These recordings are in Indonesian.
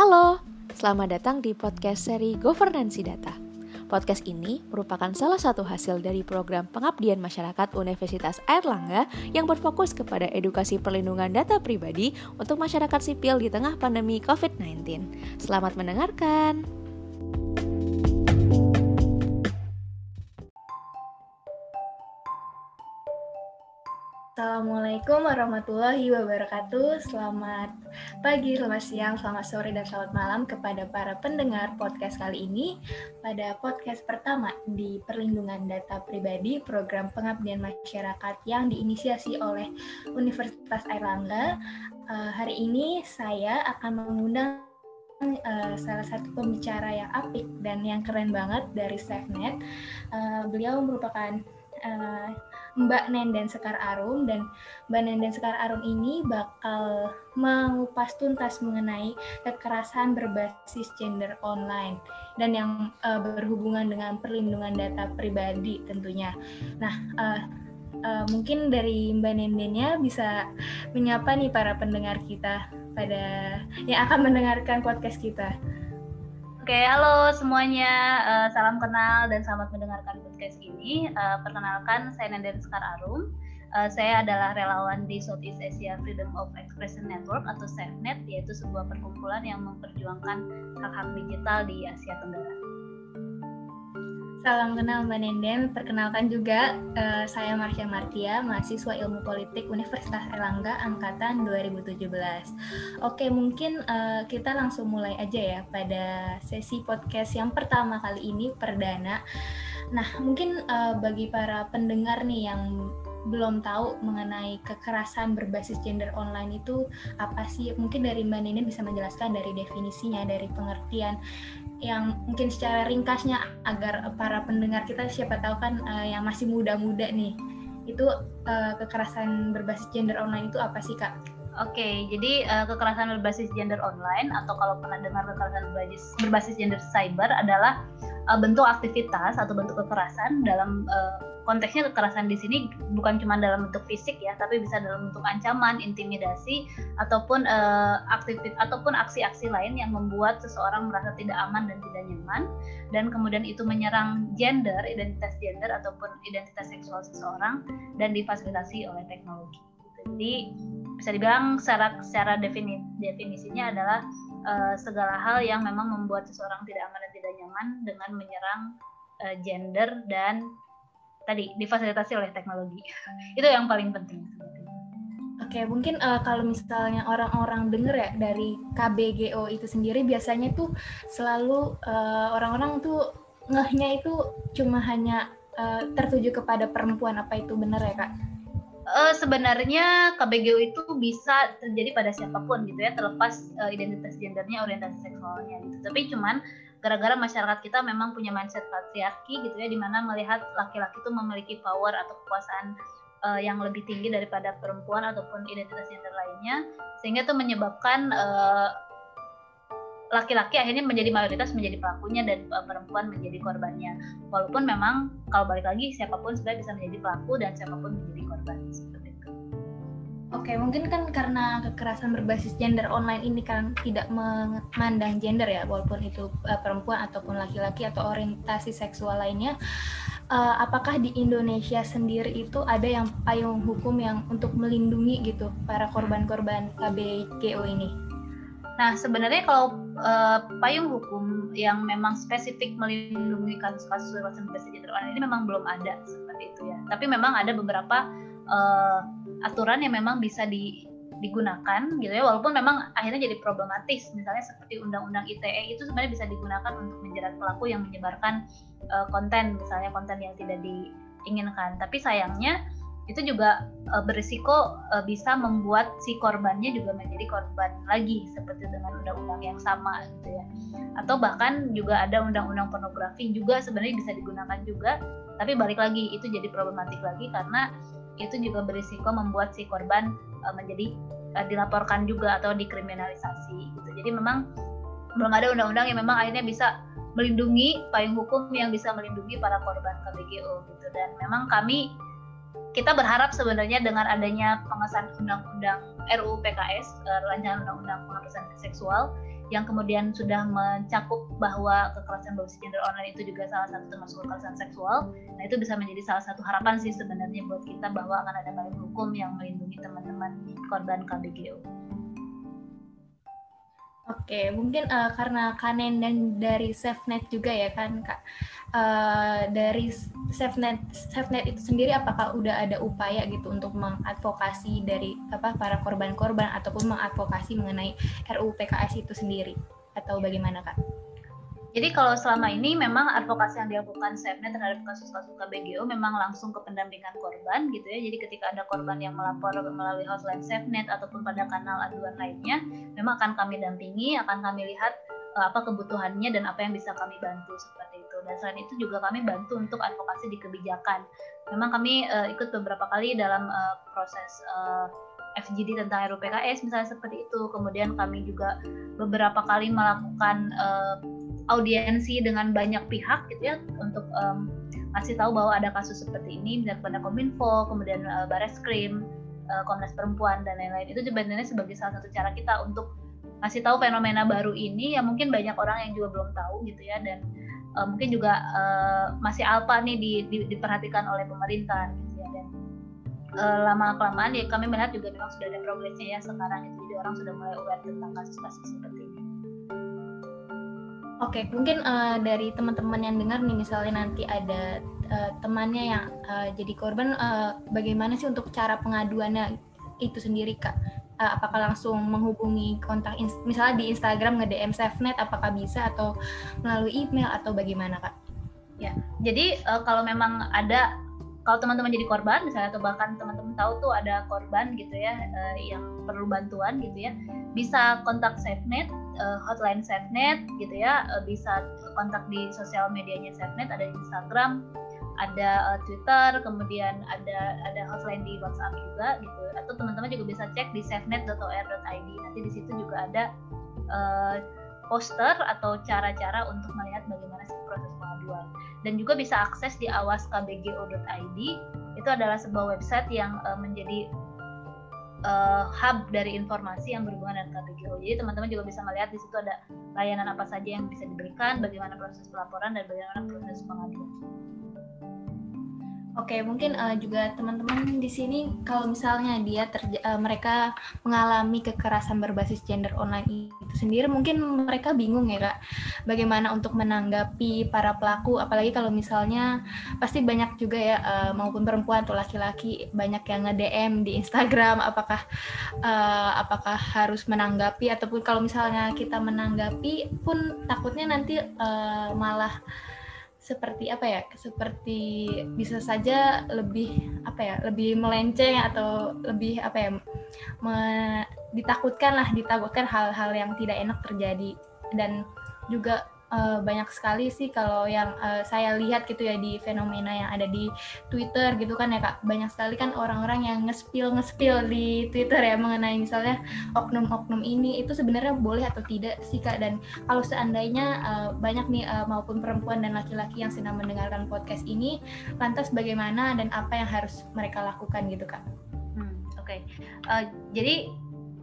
Halo, selamat datang di podcast seri Governansi Data. Podcast ini merupakan salah satu hasil dari program pengabdian masyarakat Universitas Airlangga yang berfokus kepada edukasi perlindungan data pribadi untuk masyarakat sipil di tengah pandemi COVID-19. Selamat mendengarkan. Assalamualaikum warahmatullahi wabarakatuh. Selamat pagi, selamat siang, selamat sore, dan selamat malam kepada para pendengar podcast kali ini. Pada podcast pertama di Perlindungan Data Pribadi, program pengabdian masyarakat yang diinisiasi oleh Universitas Airlangga. Uh, hari ini saya akan mengundang uh, salah satu pembicara yang apik dan yang keren banget dari SafeNet. Uh, beliau merupakan Mbak Nenden Sekar Arum dan Mbak Nenden Sekar Arum ini bakal mengupas tuntas mengenai kekerasan berbasis gender online dan yang uh, berhubungan dengan perlindungan data pribadi tentunya. Nah, uh, uh, mungkin dari Mbak Nendennya bisa menyapa nih para pendengar kita pada yang akan mendengarkan podcast kita. Oke, halo semuanya. Uh, salam kenal dan selamat mendengarkan podcast ini. Uh, perkenalkan, saya Nenden Sekar Arum. Uh, saya adalah relawan di Southeast Asia Freedom of Expression Network atau SafeNet, yaitu sebuah perkumpulan yang memperjuangkan hak-hak digital di Asia Tenggara. Salam kenal Mbak Nenden, perkenalkan juga uh, saya Marsha Martia, mahasiswa Ilmu Politik Universitas Erlangga angkatan 2017. Oke, mungkin uh, kita langsung mulai aja ya pada sesi podcast yang pertama kali ini perdana. Nah, mungkin uh, bagi para pendengar nih yang belum tahu mengenai kekerasan berbasis gender online itu apa sih? Mungkin dari Mbak Nene bisa menjelaskan dari definisinya, dari pengertian yang mungkin secara ringkasnya agar para pendengar kita siapa tahu kan uh, yang masih muda-muda nih itu uh, kekerasan berbasis gender online itu apa sih kak? Oke, okay, jadi uh, kekerasan berbasis gender online atau kalau pernah dengar kekerasan berbasis, berbasis gender cyber adalah uh, bentuk aktivitas atau bentuk kekerasan dalam uh, konteksnya kekerasan di sini bukan cuma dalam bentuk fisik ya, tapi bisa dalam bentuk ancaman, intimidasi ataupun uh, aktivitas ataupun aksi-aksi lain yang membuat seseorang merasa tidak aman dan tidak nyaman dan kemudian itu menyerang gender, identitas gender ataupun identitas seksual seseorang dan difasilitasi oleh teknologi. Jadi bisa dibilang secara secara defini, definisinya adalah uh, segala hal yang memang membuat seseorang tidak aman dan tidak nyaman dengan menyerang uh, gender dan tadi difasilitasi oleh teknologi. Itu yang paling penting. Oke, mungkin uh, kalau misalnya orang-orang dengar ya dari KBGO itu sendiri biasanya tuh selalu uh, orang-orang tuh ngehnya itu cuma hanya uh, tertuju kepada perempuan. Apa itu benar ya kak? Uh, sebenarnya KBGO itu bisa terjadi pada siapa pun gitu ya terlepas uh, identitas gendernya, orientasi seksualnya gitu. Tapi cuman gara-gara masyarakat kita memang punya mindset patriarki gitu ya di mana melihat laki-laki itu memiliki power atau kekuasaan uh, yang lebih tinggi daripada perempuan ataupun identitas gender lainnya sehingga itu menyebabkan uh, laki-laki akhirnya menjadi mayoritas menjadi pelakunya dan uh, perempuan menjadi korbannya walaupun memang kalau balik lagi siapa pun sebenarnya bisa menjadi pelaku dan siapa pun menjadi korban Oke, mungkin kan karena kekerasan berbasis gender online ini kan tidak memandang gender ya, walaupun itu uh, perempuan ataupun laki-laki atau orientasi seksual lainnya. Uh, apakah di Indonesia sendiri itu ada yang payung hukum yang untuk melindungi gitu para korban-korban KBGO ini? Nah, sebenarnya kalau uh, payung hukum yang memang spesifik melindungi kasus-kasus kekerasan online ini memang belum ada seperti itu ya. Tapi memang ada beberapa uh, aturan yang memang bisa di, digunakan gitu ya. Walaupun memang akhirnya jadi problematis. Misalnya seperti undang-undang ITE itu sebenarnya bisa digunakan untuk menjerat pelaku yang menyebarkan uh, konten. Misalnya konten yang tidak diinginkan. Tapi sayangnya itu juga uh, berisiko uh, bisa membuat si korbannya juga menjadi korban lagi seperti dengan undang-undang yang sama gitu ya atau bahkan juga ada undang-undang pornografi juga sebenarnya bisa digunakan juga tapi balik lagi itu jadi problematik lagi karena itu juga berisiko membuat si korban uh, menjadi uh, dilaporkan juga atau dikriminalisasi gitu. Jadi memang belum ada undang-undang yang memang akhirnya bisa melindungi payung hukum yang bisa melindungi para korban KBGO gitu dan memang kami kita berharap sebenarnya dengan adanya pengesahan undang-undang RUU PKS uh, rancangan undang-undang penghapusan seksual yang kemudian sudah mencakup bahwa kekerasan berbasis gender online itu juga salah satu termasuk kekerasan seksual. Nah itu bisa menjadi salah satu harapan sih sebenarnya buat kita bahwa akan ada payung hukum yang melindungi teman-teman korban KBGO. Oke, mungkin uh, karena Kanen dan dari SafeNet juga ya kan Kak. Uh, dari SafeNet SafeNet itu sendiri apakah udah ada upaya gitu untuk mengadvokasi dari apa para korban-korban ataupun mengadvokasi mengenai RUU PKS itu sendiri atau bagaimana Kak? Jadi kalau selama ini memang advokasi yang dilakukan SafeNet terhadap kasus-kasus KBGO memang langsung ke pendampingan korban gitu ya. Jadi ketika ada korban yang melapor melalui hotline SafeNet ataupun pada kanal aduan lainnya, memang akan kami dampingi, akan kami lihat uh, apa kebutuhannya dan apa yang bisa kami bantu seperti itu. Dan selain itu juga kami bantu untuk advokasi di kebijakan. Memang kami uh, ikut beberapa kali dalam uh, proses uh, FGD tentang RUPKS misalnya seperti itu. Kemudian kami juga beberapa kali melakukan uh, audiensi dengan banyak pihak gitu ya untuk um, ngasih tahu bahwa ada kasus seperti ini misalnya kepada Kominfo, kemudian uh, Bareskrim, uh, Komnas Perempuan dan lain-lain. Itu sebenarnya sebagai salah satu cara kita untuk ngasih tahu fenomena baru ini yang mungkin banyak orang yang juga belum tahu gitu ya dan uh, mungkin juga uh, masih alpa nih di, di, diperhatikan oleh pemerintah gitu ya dan uh, lama kelamaan ya kami melihat juga memang sudah ada progresnya ya sekarang itu jadi orang sudah mulai aware tentang kasus-kasus seperti ini. Oke, okay, mungkin uh, dari teman-teman yang dengar nih misalnya nanti ada uh, temannya yang uh, jadi korban, uh, bagaimana sih untuk cara pengaduannya itu sendiri kak? Uh, apakah langsung menghubungi kontak misalnya di Instagram nge-DM SafeNet apakah bisa atau melalui email atau bagaimana kak? Ya, jadi uh, kalau memang ada kalau teman-teman jadi korban misalnya atau bahkan teman-teman tahu tuh ada korban gitu ya uh, yang perlu bantuan gitu ya bisa kontak SafeNet uh, hotline SafeNet gitu ya uh, bisa kontak di sosial medianya SafeNet ada di Instagram ada Twitter kemudian ada ada hotline di WhatsApp juga gitu. Atau teman-teman juga bisa cek di safenet.or.id nanti di situ juga ada poster atau cara-cara untuk melihat bagaimana sih proses pengaduan dan juga bisa akses di awaskbgo.id itu adalah sebuah website yang uh, menjadi uh, hub dari informasi yang berhubungan dengan KBGO. Jadi teman-teman juga bisa melihat di situ ada layanan apa saja yang bisa diberikan, bagaimana proses pelaporan dan bagaimana proses pengaduan. Oke, mungkin uh, juga teman-teman di sini kalau misalnya dia terja uh, mereka mengalami kekerasan berbasis gender online itu sendiri, mungkin mereka bingung ya kak, bagaimana untuk menanggapi para pelaku, apalagi kalau misalnya pasti banyak juga ya uh, maupun perempuan atau laki-laki banyak yang nge-DM di Instagram, apakah uh, apakah harus menanggapi ataupun kalau misalnya kita menanggapi pun takutnya nanti uh, malah seperti apa ya seperti bisa saja lebih apa ya lebih melenceng atau lebih apa ya me, ditakutkan lah ditakutkan hal-hal yang tidak enak terjadi. Dan juga uh, banyak sekali sih kalau yang uh, saya lihat gitu ya di fenomena yang ada di Twitter gitu kan ya kak banyak sekali kan orang-orang yang ngespil ngespil di Twitter ya mengenai misalnya oknum-oknum ini itu sebenarnya boleh atau tidak sih kak dan kalau seandainya uh, banyak nih uh, maupun perempuan dan laki-laki yang sedang mendengarkan podcast ini lantas bagaimana dan apa yang harus mereka lakukan gitu kak? Hmm, Oke, okay. uh, jadi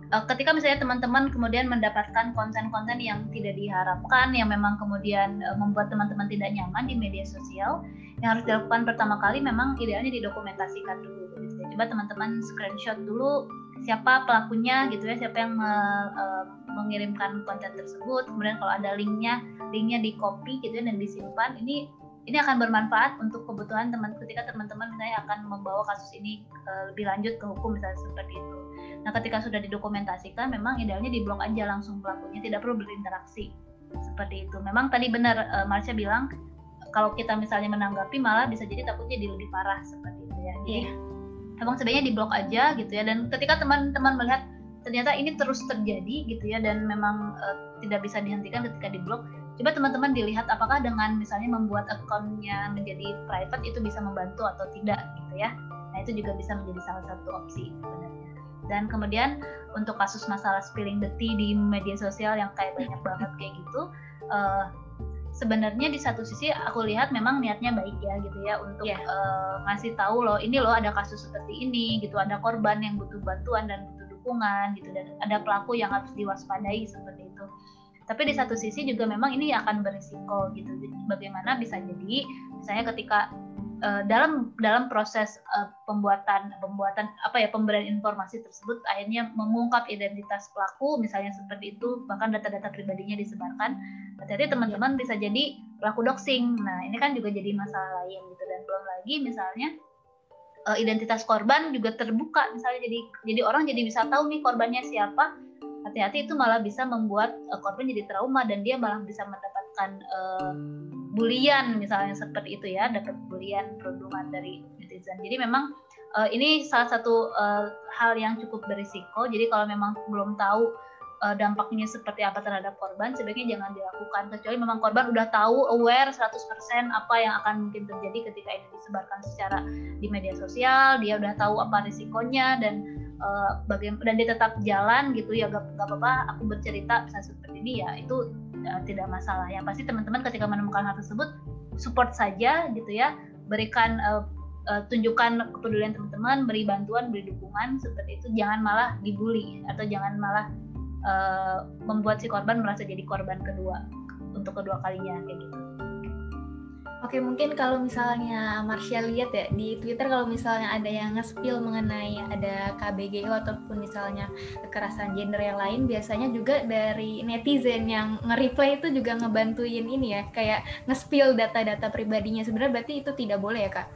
ketika misalnya teman-teman kemudian mendapatkan konten-konten yang tidak diharapkan yang memang kemudian uh, membuat teman-teman tidak nyaman di media sosial yang harus dilakukan pertama kali memang idealnya didokumentasikan dulu gitu. Coba teman-teman screenshot dulu siapa pelakunya gitu ya siapa yang me, uh, mengirimkan konten tersebut. Kemudian kalau ada linknya linknya di copy gitu ya dan disimpan ini ini akan bermanfaat untuk kebutuhan teman ketika teman-teman misalnya akan membawa kasus ini uh, lebih lanjut ke hukum misalnya seperti itu Nah, ketika sudah didokumentasikan, memang idealnya diblok aja langsung pelakunya, tidak perlu berinteraksi seperti itu. Memang tadi benar uh, Marsha bilang kalau kita misalnya menanggapi malah bisa jadi takutnya jadi lebih parah seperti itu ya. Jadi yeah. emang sebenarnya diblok aja gitu ya. Dan ketika teman-teman melihat ternyata ini terus terjadi gitu ya dan memang uh, tidak bisa dihentikan ketika diblok, coba teman-teman dilihat apakah dengan misalnya membuat akunnya menjadi private itu bisa membantu atau tidak gitu ya. Nah itu juga bisa menjadi salah satu opsi sebenarnya dan kemudian untuk kasus masalah spilling the tea di media sosial yang kayak banyak banget kayak gitu uh, sebenarnya di satu sisi aku lihat memang niatnya baik ya gitu ya untuk yeah. Iya. uh, ngasih tahu loh ini loh ada kasus seperti ini gitu ada korban yang butuh bantuan dan butuh dukungan gitu dan ada pelaku yang harus diwaspadai seperti itu tapi di satu sisi juga memang ini akan berisiko gitu. Bagaimana bisa jadi misalnya ketika uh, dalam dalam proses uh, pembuatan pembuatan apa ya pemberian informasi tersebut akhirnya mengungkap identitas pelaku misalnya seperti itu bahkan data-data pribadinya disebarkan hati-hati teman-teman bisa jadi pelaku doxing. Nah ini kan juga jadi masalah lain gitu. Dan belum lagi misalnya uh, identitas korban juga terbuka. Misalnya jadi jadi orang jadi bisa tahu nih korbannya siapa hati-hati itu malah bisa membuat uh, korban jadi trauma dan dia malah bisa mendapatkan uh, bulian misalnya seperti itu ya dapat bulian perundungan dari netizen. Jadi memang uh, ini salah satu uh, hal yang cukup berisiko. Jadi kalau memang belum tahu uh, dampaknya seperti apa terhadap korban sebaiknya jangan dilakukan. Kecuali memang korban udah tahu aware 100% apa yang akan mungkin terjadi ketika ini disebarkan secara di media sosial dia udah tahu apa risikonya dan uh, bagaimana dan dia tetap jalan gitu ya gak, gak apa-apa aku bercerita misalnya seperti ini ya itu uh, tidak masalah. Yang pasti teman-teman ketika menemukan hal tersebut support saja gitu ya, berikan uh, uh, tunjukkan kepedulian teman-teman, beri bantuan, beri dukungan seperti itu. Jangan malah dibully atau jangan malah uh, membuat si korban merasa jadi korban kedua untuk kedua kalinya kayak gitu. Oke, mungkin kalau misalnya Marsha lihat ya di Twitter kalau misalnya ada yang nge-spill mengenai ada KBGO ataupun misalnya kekerasan gender yang lain, biasanya juga dari netizen yang nge-reply itu juga ngebantuin ini ya, kayak nge-spill data-data pribadinya. Sebenarnya berarti itu tidak boleh ya, Kak?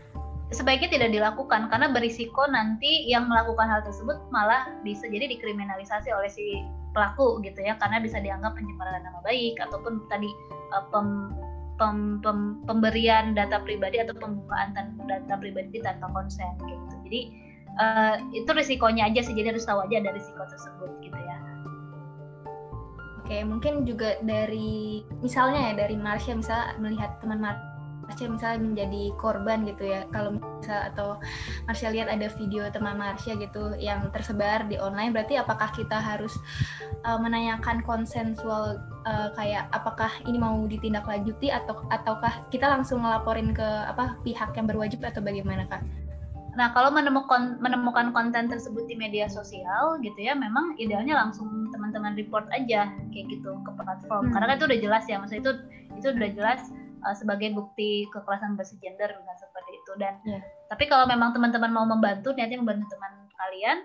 Sebaiknya tidak dilakukan karena berisiko nanti yang melakukan hal tersebut malah bisa jadi dikriminalisasi oleh si pelaku gitu ya, karena bisa dianggap pencemaran nama baik ataupun tadi uh, pem pem, pem, pemberian data pribadi atau pembukaan data pribadi tanpa konsen gitu. Jadi uh, itu risikonya aja sih. Jadi harus tahu aja ada risiko tersebut gitu ya. Oke, mungkin juga dari misalnya ya dari Marsha misalnya melihat teman Marsha misalnya menjadi korban gitu ya. Kalau misal atau Marsha lihat ada video teman Marsha gitu yang tersebar di online berarti apakah kita harus uh, menanyakan konsensual uh, kayak apakah ini mau ditindaklanjuti atau ataukah kita langsung ngelaporin ke apa pihak yang berwajib atau bagaimana kak? Nah kalau menemukan menemukan konten tersebut di media sosial gitu ya, memang idealnya langsung teman-teman report aja kayak gitu ke platform, hmm. karena kan itu udah jelas ya, maksudnya itu itu udah jelas uh, sebagai bukti kekerasan berbasis gender misalnya seperti itu. Dan yeah. tapi kalau memang teman-teman mau membantu, niatnya membantu teman kalian,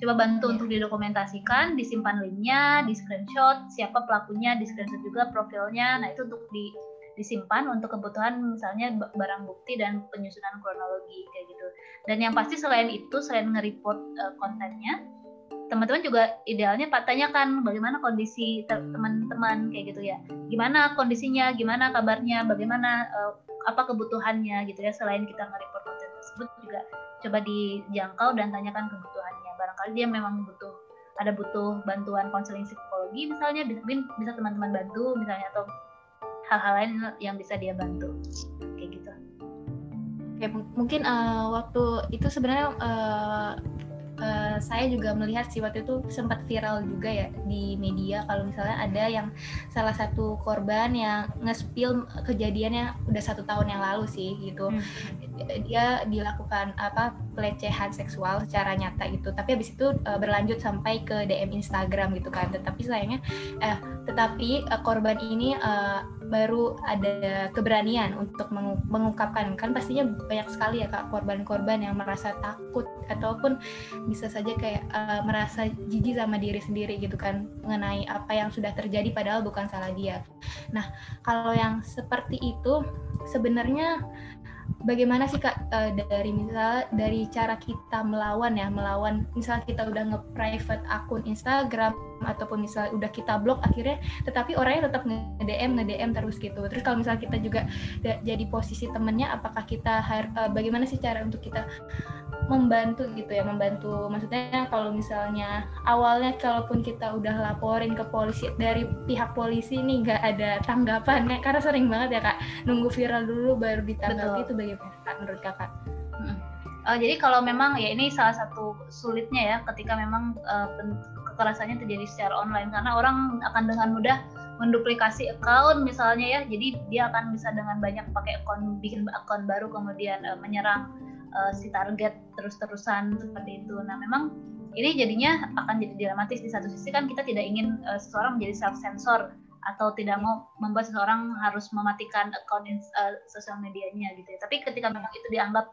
coba bantu yeah. untuk didokumentasikan, disimpan linknya, di screenshot siapa pelakunya, di screenshot juga profilnya. Nah itu untuk di disimpan untuk kebutuhan misalnya barang bukti dan penyusunan kronologi kayak gitu. Dan yang pasti selain itu, selain nge-report uh, kontennya, teman-teman juga idealnya pak tanyakan bagaimana kondisi teman-teman kayak gitu ya. Gimana kondisinya, gimana kabarnya, bagaimana uh, apa kebutuhannya gitu ya. Selain kita nge-report konten tersebut juga coba dijangkau dan tanyakan kebutuhannya barangkali dia memang butuh ada butuh bantuan konseling psikologi misalnya mungkin bisa teman-teman bantu misalnya atau hal-hal lain yang bisa dia bantu kayak gitu. Oke, mungkin uh, waktu itu sebenarnya uh, uh, saya juga melihat sih waktu itu sempat viral juga ya di media kalau misalnya ada yang salah satu korban yang nge-spill kejadiannya udah satu tahun yang lalu sih gitu. Hmm. dia dilakukan apa pelecehan seksual secara nyata gitu. Tapi habis itu uh, berlanjut sampai ke DM Instagram gitu kan. Tetapi sayangnya eh tetapi uh, korban ini uh, baru ada keberanian untuk mengungkapkan kan pastinya banyak sekali ya kak korban-korban yang merasa takut ataupun bisa saja kayak uh, merasa jijik sama diri sendiri gitu kan mengenai apa yang sudah terjadi padahal bukan salah dia. Nah kalau yang seperti itu sebenarnya bagaimana sih kak uh, dari misal dari cara kita melawan ya melawan misal kita udah nge-private akun Instagram ataupun misal udah kita blok akhirnya tetapi orangnya tetap nge-DM nge-DM terus gitu. Terus kalau misal kita juga jadi posisi temennya apakah kita uh, bagaimana sih cara untuk kita membantu gitu ya membantu? Maksudnya kalau misalnya awalnya kalaupun kita udah laporin ke polisi dari pihak polisi nih nggak ada tanggapan ya karena sering banget ya kak nunggu viral dulu baru ditanggapi itu bagaimana kak menurut kakak? Hmm. Uh, jadi kalau memang ya ini salah satu sulitnya ya ketika memang uh, kekerasannya terjadi secara online karena orang akan dengan mudah menduplikasi account misalnya ya jadi dia akan bisa dengan banyak pakai akun bikin akun baru kemudian uh, menyerang uh, si target terus-terusan seperti itu nah memang ini jadinya akan jadi dilematis di satu sisi kan kita tidak ingin uh, seseorang menjadi self sensor atau tidak mau membuat seseorang harus mematikan akun uh, sosial medianya gitu ya. Tapi ketika memang itu dianggap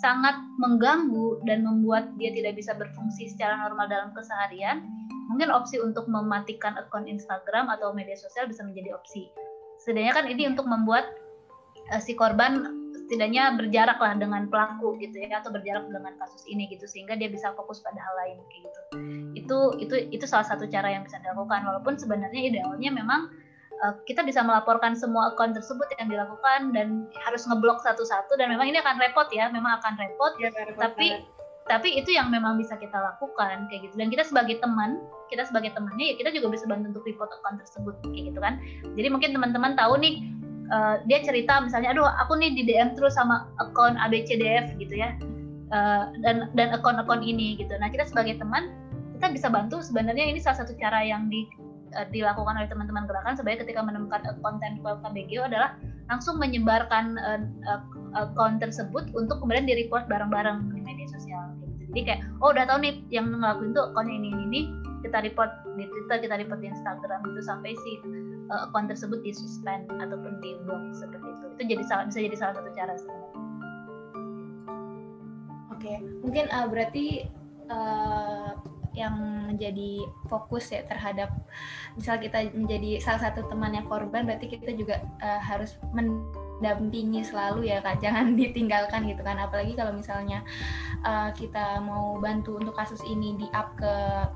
sangat mengganggu dan membuat dia tidak bisa berfungsi secara normal dalam keseharian, mungkin opsi untuk mematikan akun Instagram atau media sosial bisa menjadi opsi. Setidaknya kan ini untuk membuat uh, si korban setidaknya berjarak lah dengan pelaku gitu ya atau berjarak dengan kasus ini gitu sehingga dia bisa fokus pada hal lain kayak gitu. Itu itu itu salah satu cara yang bisa dilakukan walaupun sebenarnya idealnya memang uh, kita bisa melaporkan semua akun tersebut yang dilakukan dan harus ngeblok satu-satu dan memang ini akan repot ya memang akan repot ya, repot tapi banget. tapi itu yang memang bisa kita lakukan kayak gitu. Dan kita sebagai teman kita sebagai temannya ya kita juga bisa bantu untuk report akun tersebut kayak gitu kan. Jadi mungkin teman-teman tahu nih uh, dia cerita misalnya aduh aku nih di DM terus sama akun ABCDF gitu ya. Uh, dan dan akun-akun ini gitu. Nah kita sebagai teman kita bisa bantu sebenarnya ini salah satu cara yang di, uh, dilakukan oleh teman-teman gerakan sebenarnya ketika menemukan konten KBGO adalah langsung menyebarkan uh, uh, tersebut untuk kemudian di report bareng-bareng di media sosial gitu. jadi kayak oh udah tahu nih yang ngelakuin tuh akunnya ini ini, ini. Kita report di Twitter kita report di Instagram itu sampai si uh, akun tersebut disuspend ataupun di blok seperti itu. Itu jadi salah bisa jadi salah satu cara oke mungkin uh, berarti uh, yang menjadi fokus ya terhadap misal kita menjadi salah satu temannya korban berarti kita juga uh, harus men dampingi selalu ya kak. Jangan ditinggalkan gitu kan. Apalagi kalau misalnya uh, kita mau bantu untuk kasus ini di up ke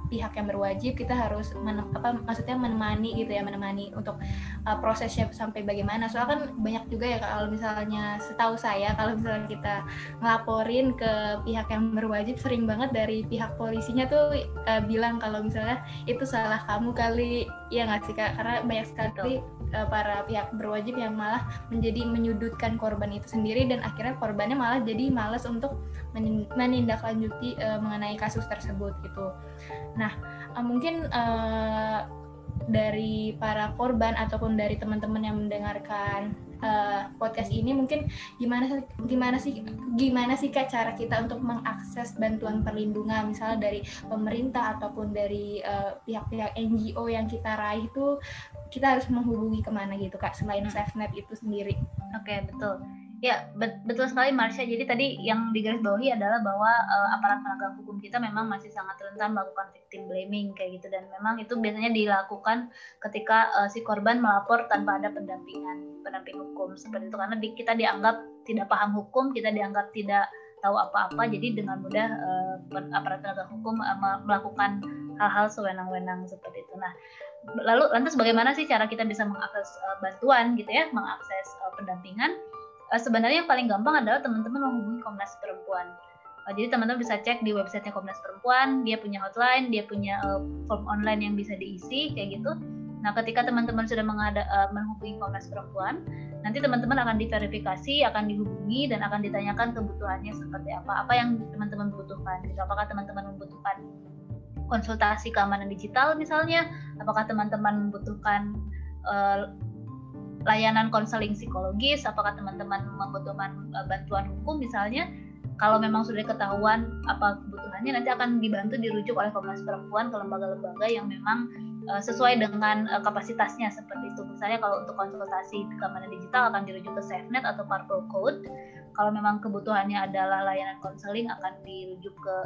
pihak yang berwajib kita harus menem, apa maksudnya menemani gitu ya menemani untuk uh, prosesnya sampai bagaimana. Soalnya kan banyak juga ya kalau misalnya setahu saya kalau misalnya kita ngelaporin ke pihak yang berwajib sering banget dari pihak polisinya tuh uh, bilang kalau misalnya itu salah kamu kali ya nggak sih kak karena banyak sekali uh, para pihak berwajib yang malah menjadi menyudutkan korban itu sendiri dan akhirnya korbannya malah jadi malas untuk menindaklanjuti uh, mengenai kasus tersebut gitu. Nah, uh, mungkin uh, dari para korban ataupun dari teman-teman yang mendengarkan uh, podcast ini mungkin gimana gimana sih gimana sih kak cara kita untuk mengakses bantuan perlindungan misalnya dari pemerintah ataupun dari pihak-pihak uh, NGO yang kita raih itu kita harus menghubungi ke mana gitu kak selain hmm. SafeNet itu sendiri? Oke okay, betul. Ya, betul sekali Marsha. Jadi tadi yang digarisbawahi adalah bahwa uh, aparat penegak hukum kita memang masih sangat rentan melakukan victim blaming kayak gitu dan memang itu biasanya dilakukan ketika uh, si korban melapor tanpa ada pendampingan pendamping hukum seperti itu karena kita dianggap tidak paham hukum, kita dianggap tidak tahu apa-apa jadi dengan mudah uh, aparat penegak hukum uh, melakukan hal-hal sewenang-wenang seperti itu. Nah, lalu lantas bagaimana sih cara kita bisa mengakses uh, bantuan gitu ya, mengakses uh, pendampingan? Uh, sebenarnya yang paling gampang adalah teman-teman menghubungi Komnas Perempuan. Uh, jadi teman-teman bisa cek di websitenya Komnas Perempuan, dia punya hotline, dia punya uh, form online yang bisa diisi kayak gitu. Nah, ketika teman-teman sudah mengada, uh, menghubungi Komnas Perempuan, nanti teman-teman akan diverifikasi, akan dihubungi dan akan ditanyakan kebutuhannya seperti apa, apa yang teman-teman butuhkan. Gitu. Apakah teman-teman membutuhkan konsultasi keamanan digital misalnya, apakah teman-teman membutuhkan uh, layanan konseling psikologis, apakah teman-teman membutuhkan uh, bantuan hukum misalnya, kalau memang sudah ketahuan apa kebutuhannya nanti akan dibantu dirujuk oleh Komnas Perempuan ke lembaga-lembaga yang memang uh, sesuai dengan uh, kapasitasnya seperti itu. Misalnya kalau untuk konsultasi keamanan digital akan dirujuk ke SafeNet atau Purple Code. Kalau memang kebutuhannya adalah layanan konseling akan dirujuk ke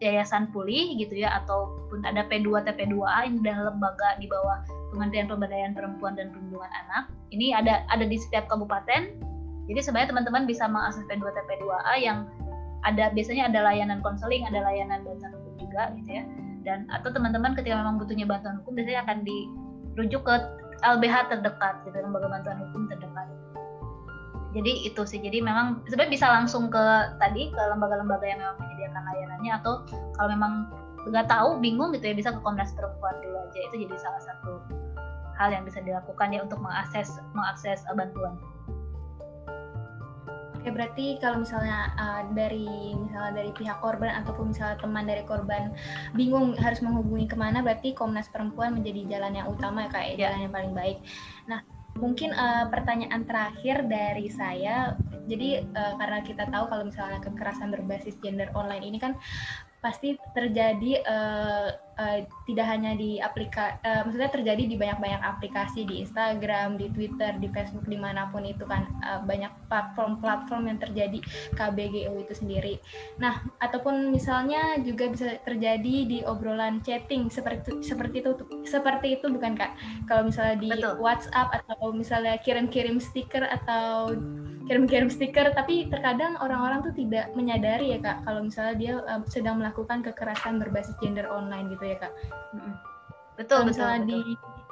yayasan pulih gitu ya ataupun ada P2 TP2A ini adalah lembaga di bawah Kementerian Pemberdayaan Perempuan dan Perlindungan Anak. Ini ada ada di setiap kabupaten. Jadi sebenarnya teman-teman bisa mengakses P2 TP2A yang ada biasanya ada layanan konseling, ada layanan bantuan hukum juga gitu ya. Dan atau teman-teman ketika memang butuhnya bantuan hukum biasanya akan dirujuk ke LBH terdekat gitu, lembaga bantuan hukum terdekat jadi itu sih jadi memang sebenarnya bisa langsung ke tadi ke lembaga-lembaga yang memang menyediakan layanannya atau kalau memang nggak tahu bingung gitu ya bisa ke Komnas Perempuan dulu aja itu jadi salah satu hal yang bisa dilakukan ya untuk mengakses mengakses uh, bantuan. Oke berarti kalau misalnya uh, dari misalnya dari pihak korban ataupun misalnya teman dari korban bingung harus menghubungi ke mana berarti Komnas Perempuan menjadi jalan yang utama ya kayak ya. jalan yang paling baik. Nah Mungkin uh, pertanyaan terakhir dari saya, jadi uh, karena kita tahu kalau misalnya kekerasan berbasis gender online ini kan pasti terjadi uh, uh, tidak hanya di aplikasi, uh, maksudnya terjadi di banyak-banyak aplikasi di Instagram, di Twitter, di Facebook, di mana pun itu kan uh, banyak platform-platform yang terjadi KBGO itu sendiri. Nah, ataupun misalnya juga bisa terjadi di obrolan chatting seperti seperti itu seperti itu bukan kak? Kalau misalnya di Betul. WhatsApp atau misalnya kirim-kirim stiker atau kirim-kirim stiker tapi terkadang orang-orang tuh tidak menyadari ya kak kalau misalnya dia uh, sedang melakukan kekerasan berbasis gender online gitu ya kak? Betul kalau misalnya betul, di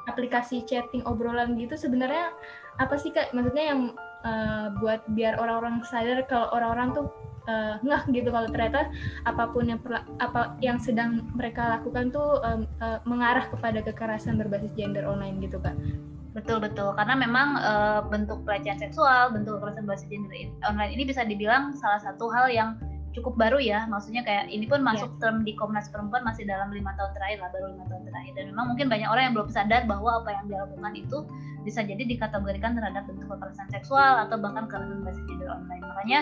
aplikasi chatting obrolan gitu sebenarnya apa sih kak? Maksudnya yang uh, buat biar orang-orang sadar kalau orang-orang tuh uh, ngeh gitu. Kalau ternyata apa pun yang perla, apa yang sedang mereka lakukan tuh um, uh, mengarah kepada kekerasan berbasis gender online gitu kak. Betul betul. Karena memang e, bentuk pelecehan seksual, bentuk kekerasan berbasis gender online ini bisa dibilang salah satu hal yang cukup baru ya. Maksudnya kayak ini pun masuk yeah. term di Komnas Perempuan masih dalam lima tahun terakhir lah, baru lima tahun terakhir. Dan memang mungkin banyak orang yang belum sadar bahwa apa yang dia lakukan itu bisa jadi dikategorikan terhadap bentuk kekerasan seksual atau bahkan kekerasan berbasis gender online. Makanya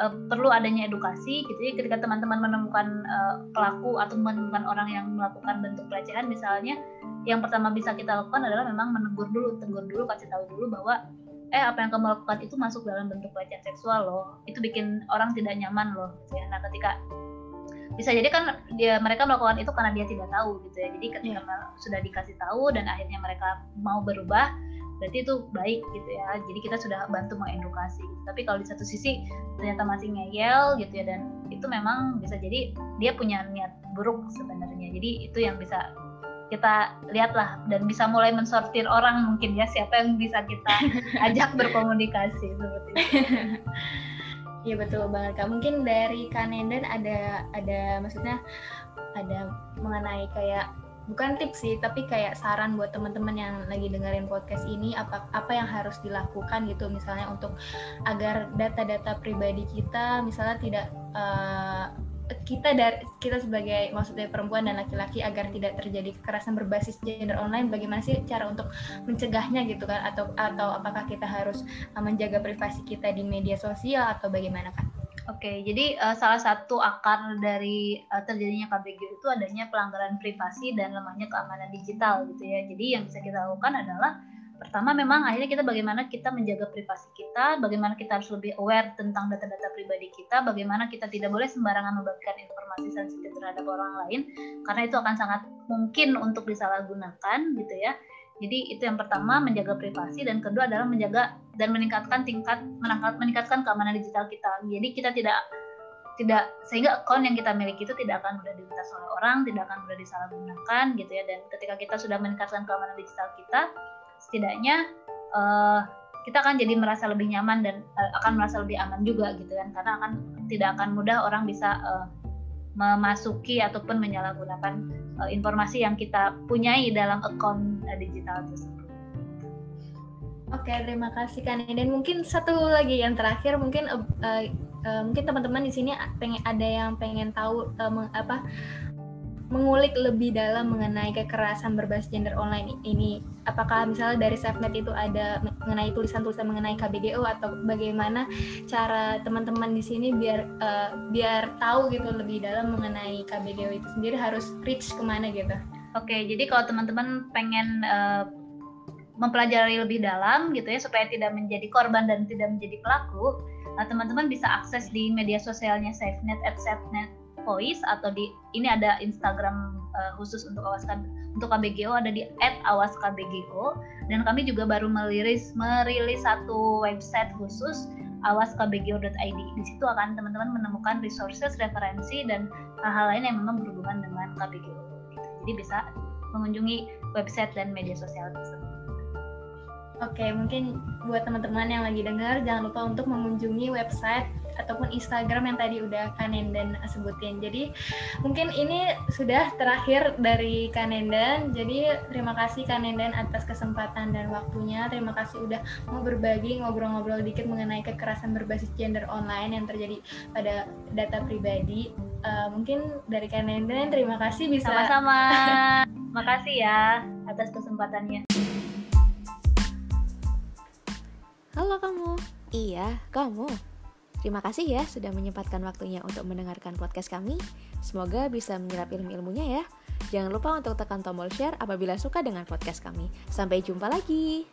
uh, perlu adanya edukasi gitu ya ketika teman-teman menemukan uh, pelaku atau menemukan orang yang melakukan bentuk pelecehan misalnya yang pertama bisa kita lakukan adalah memang menegur dulu tegur dulu kasih tahu dulu bahwa eh apa yang kamu lakukan itu masuk dalam bentuk pelecehan seksual loh. Itu bikin orang tidak nyaman loh gitu ya. Nah ketika bisa jadi kan dia mereka melakukan itu karena dia tidak tahu gitu ya. Jadi ketika yeah. sudah dikasih tahu dan akhirnya mereka mau berubah berarti itu baik gitu ya. Jadi kita sudah bantu mengedukasi gitu. tapi kalau di satu sisi ternyata masih ngeyel gitu ya dan itu memang bisa jadi dia punya niat buruk sebenarnya. Jadi itu yang bisa kita lihatlah dan bisa mulai mensortir orang mungkin ya siapa yang bisa kita ajak berkomunikasi seperti itu. Iya betul banget kak. Mungkin dari Kanenden ada ada maksudnya ada mengenai kayak bukan tips sih tapi kayak saran buat teman-teman yang lagi dengerin podcast ini apa apa yang harus dilakukan gitu misalnya untuk agar data-data pribadi kita misalnya tidak uh, kita dari kita sebagai maksudnya perempuan dan laki-laki agar tidak terjadi kekerasan berbasis gender online bagaimana sih cara untuk mencegahnya gitu kan atau atau apakah kita harus uh, menjaga privasi kita di media sosial atau bagaimana kan? Oke, jadi uh, salah satu akar dari uh, terjadinya KBG itu adanya pelanggaran privasi dan lemahnya keamanan digital gitu ya. Jadi yang bisa kita lakukan adalah pertama memang akhirnya kita bagaimana kita menjaga privasi kita, bagaimana kita harus lebih aware tentang data-data pribadi kita, bagaimana kita tidak boleh sembarangan membagikan informasi sensitif terhadap orang lain karena itu akan sangat mungkin untuk disalahgunakan gitu ya. Jadi itu yang pertama menjaga privasi dan kedua adalah menjaga dan meningkatkan tingkat menangkat, meningkatkan keamanan digital kita. Jadi kita tidak tidak sehingga akun yang kita miliki itu tidak akan mudah diretas oleh orang, tidak akan mudah disalahgunakan gitu ya. Dan ketika kita sudah meningkatkan keamanan digital kita, setidaknya uh, kita akan jadi merasa lebih nyaman dan uh, akan merasa lebih aman juga gitu kan karena akan tidak akan mudah orang bisa uh, memasuki ataupun menyalahgunakan uh, informasi yang kita punyai dalam akun uh, digital tersebut. Oke, terima kasih Kak Dan mungkin satu lagi yang terakhir mungkin uh, uh, mungkin teman-teman di sini pengen ada yang pengen tahu uh, apa mengulik lebih dalam mengenai kekerasan berbasis gender online ini. Apakah misalnya dari Safenet itu ada mengenai tulisan-tulisan mengenai KBGO atau bagaimana cara teman-teman di sini biar uh, biar tahu gitu lebih dalam mengenai KBGO itu sendiri harus reach ke mana gitu? Oke, jadi kalau teman-teman pengen uh, mempelajari lebih dalam gitu ya supaya tidak menjadi korban dan tidak menjadi pelaku, teman-teman uh, bisa akses di media sosialnya SafeNet at SafeNet Voice atau di ini ada Instagram uh, khusus untuk awas untuk KBGO ada di @awaskbgo dan kami juga baru merilis merilis satu website khusus awaskbgo.id. Di situ akan teman-teman menemukan resources, referensi dan hal-hal lain yang memang berhubungan dengan KBGO. Jadi bisa mengunjungi website dan media sosial tersebut. Oke, mungkin buat teman-teman yang lagi dengar jangan lupa untuk mengunjungi website ataupun Instagram yang tadi udah Kanenden sebutin. Jadi mungkin ini sudah terakhir dari Kanenden. Jadi terima kasih Kanenden atas kesempatan dan waktunya. Terima kasih udah mau berbagi ngobrol-ngobrol dikit mengenai kekerasan berbasis gender online yang terjadi pada data pribadi. Uh, mungkin dari Kanenden terima kasih bisa sama-sama. Makasih ya atas kesempatannya. Halo kamu. Iya, kamu. Terima kasih ya sudah menyempatkan waktunya untuk mendengarkan podcast kami. Semoga bisa menyerap ilmu-ilmunya ya. Jangan lupa untuk tekan tombol share apabila suka dengan podcast kami. Sampai jumpa lagi.